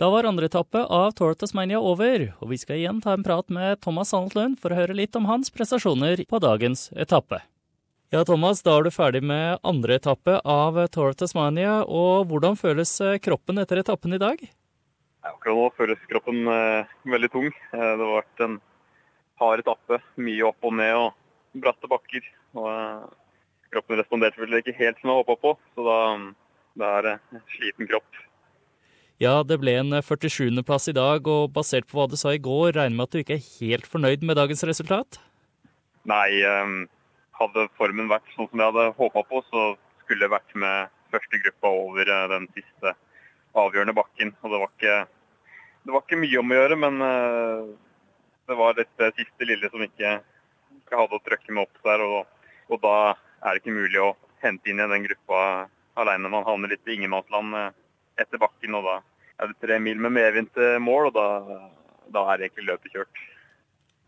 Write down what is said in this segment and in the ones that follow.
Da var andre etappe av Tour Tasmania over, og vi skal igjen ta en prat med Thomas Sandlund for å høre litt om hans prestasjoner på dagens etappe. Ja, Thomas, da er du ferdig med andre etappe av Tour Tasmania, og hvordan føles eh, kroppen etter etappen i dag? akkurat nå føles kroppen eh, veldig tung. Eh, det har vært en hard etappe, mye opp og ned og bratte bakker. Og, eh, kroppen responderte vel ikke helt som jeg håpa på, så da, det er det sliten kropp. Ja, det ble en 47.-plass i dag, og basert på hva du sa i går, regner med at du ikke er helt fornøyd med dagens resultat? Nei, um, hadde formen vært sånn som jeg hadde håpa på, så skulle jeg vært med første gruppa over uh, den siste avgjørende bakken. Og det var ikke, det var ikke mye om å gjøre, men uh, det var dette siste lille som ikke, ikke hadde å trøkke meg opp der. Og, og, da er det ikke mulig å hente inn i den gruppa alene. Man havner litt i ingenmannsland etter bakken, og da er det tre mil med medvind til mål, og da, da er egentlig løpet kjørt.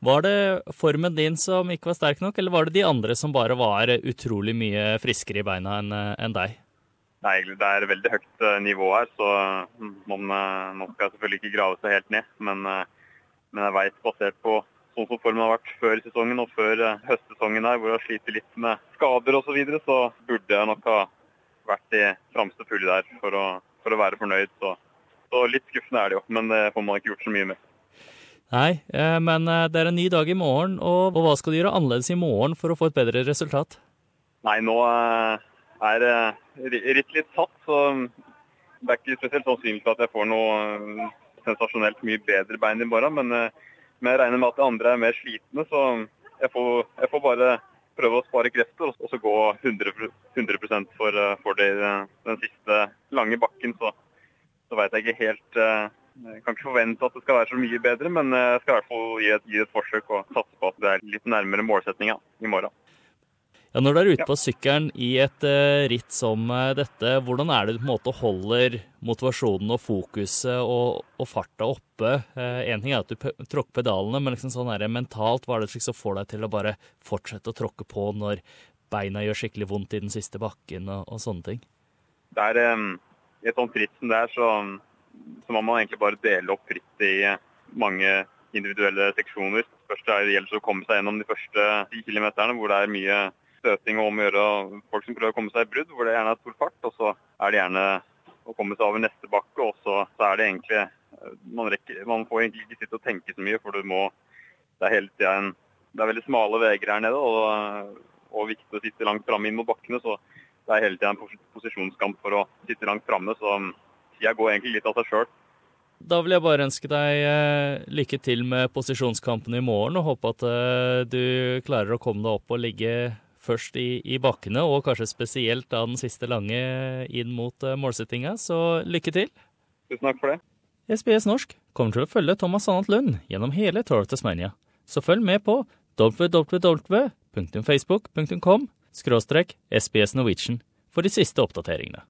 Var det formen din som ikke var sterk nok, eller var det de andre som bare var utrolig mye friskere i beina enn en deg? Nei, det er veldig høyt eh, nivå her, så man, eh, man skal selvfølgelig ikke grave seg helt ned. Men, eh, men jeg veit, basert på sånn som formen har vært før sesongen og før høstsesongen her, hvor jeg sliter litt med skader osv., så, videre, så burde jeg nok ha vært i framste fulle der for å, for å være fornøyd. Så så litt skuffende er det jo, men det får man ikke gjort så mye med. Nei, eh, men eh, det er en ny dag i morgen, og hva skal du gjøre annerledes i morgen for å få et bedre resultat? Nei, nå eh, er ritt litt satt, så det er ikke spesielt sannsynlig at jeg får noe sensasjonelt mye bedre bein i morgen. Men, men jeg regner med at de andre er mer slitne, så jeg får, jeg får bare prøve å spare krefter og så gå 100, 100 for, for det, den siste lange bakken. Så så veit jeg ikke helt eh, Jeg kan ikke forvente at det skal være så mye bedre, men eh, jeg skal i hvert fall gi et, gi et forsøk og satse på at det er litt nærmere målsettinga i morgen. Ja, Når du er ute på sykkelen i et uh, ritt som uh, dette, hvordan er det du på en måte holder motivasjonen og fokuset og, og farta oppe? Én uh, ting er at du tråkker pedalene, men liksom sånn her, mentalt, hva er det som får deg til å bare fortsette å tråkke på når beina gjør skikkelig vondt i den siste bakken og, og sånne ting? Det er, um, i et sånt ritt som det er, så, så, må man egentlig bare dele opp rittet i mange individuelle seksjoner. Først er det gjelder å komme seg gjennom de første ti kilometerne, hvor det er mye støting og om å gjøre folk som prøver å komme seg i brudd, hvor det gjerne er stor fart. Og så er det gjerne å komme seg over neste bakke, og så, så er det egentlig man, rekker, man, får egentlig ikke sitte og tenke så mye, for du må Det er hele tida en Det er veldig smale veier her nede, og, og viktig å sitte langt framme inn mot bakkene. så det er hele tida en posisjonskamp for å sitte langt framme, så tida går egentlig litt av seg sjøl. Da vil jeg bare ønske deg eh, lykke til med posisjonskampen i morgen, og håpe at eh, du klarer å komme deg opp og ligge først i, i bakkene, og kanskje spesielt da den siste lange inn mot uh, målsettinga. Så lykke til. Tusen takk for det. SBS Norsk kommer til å følge Thomas Sannat Lund gjennom hele Tour of Tasmania, så følg med på www.facebook.com skråstrek SBS Norwegian for de siste oppdateringene.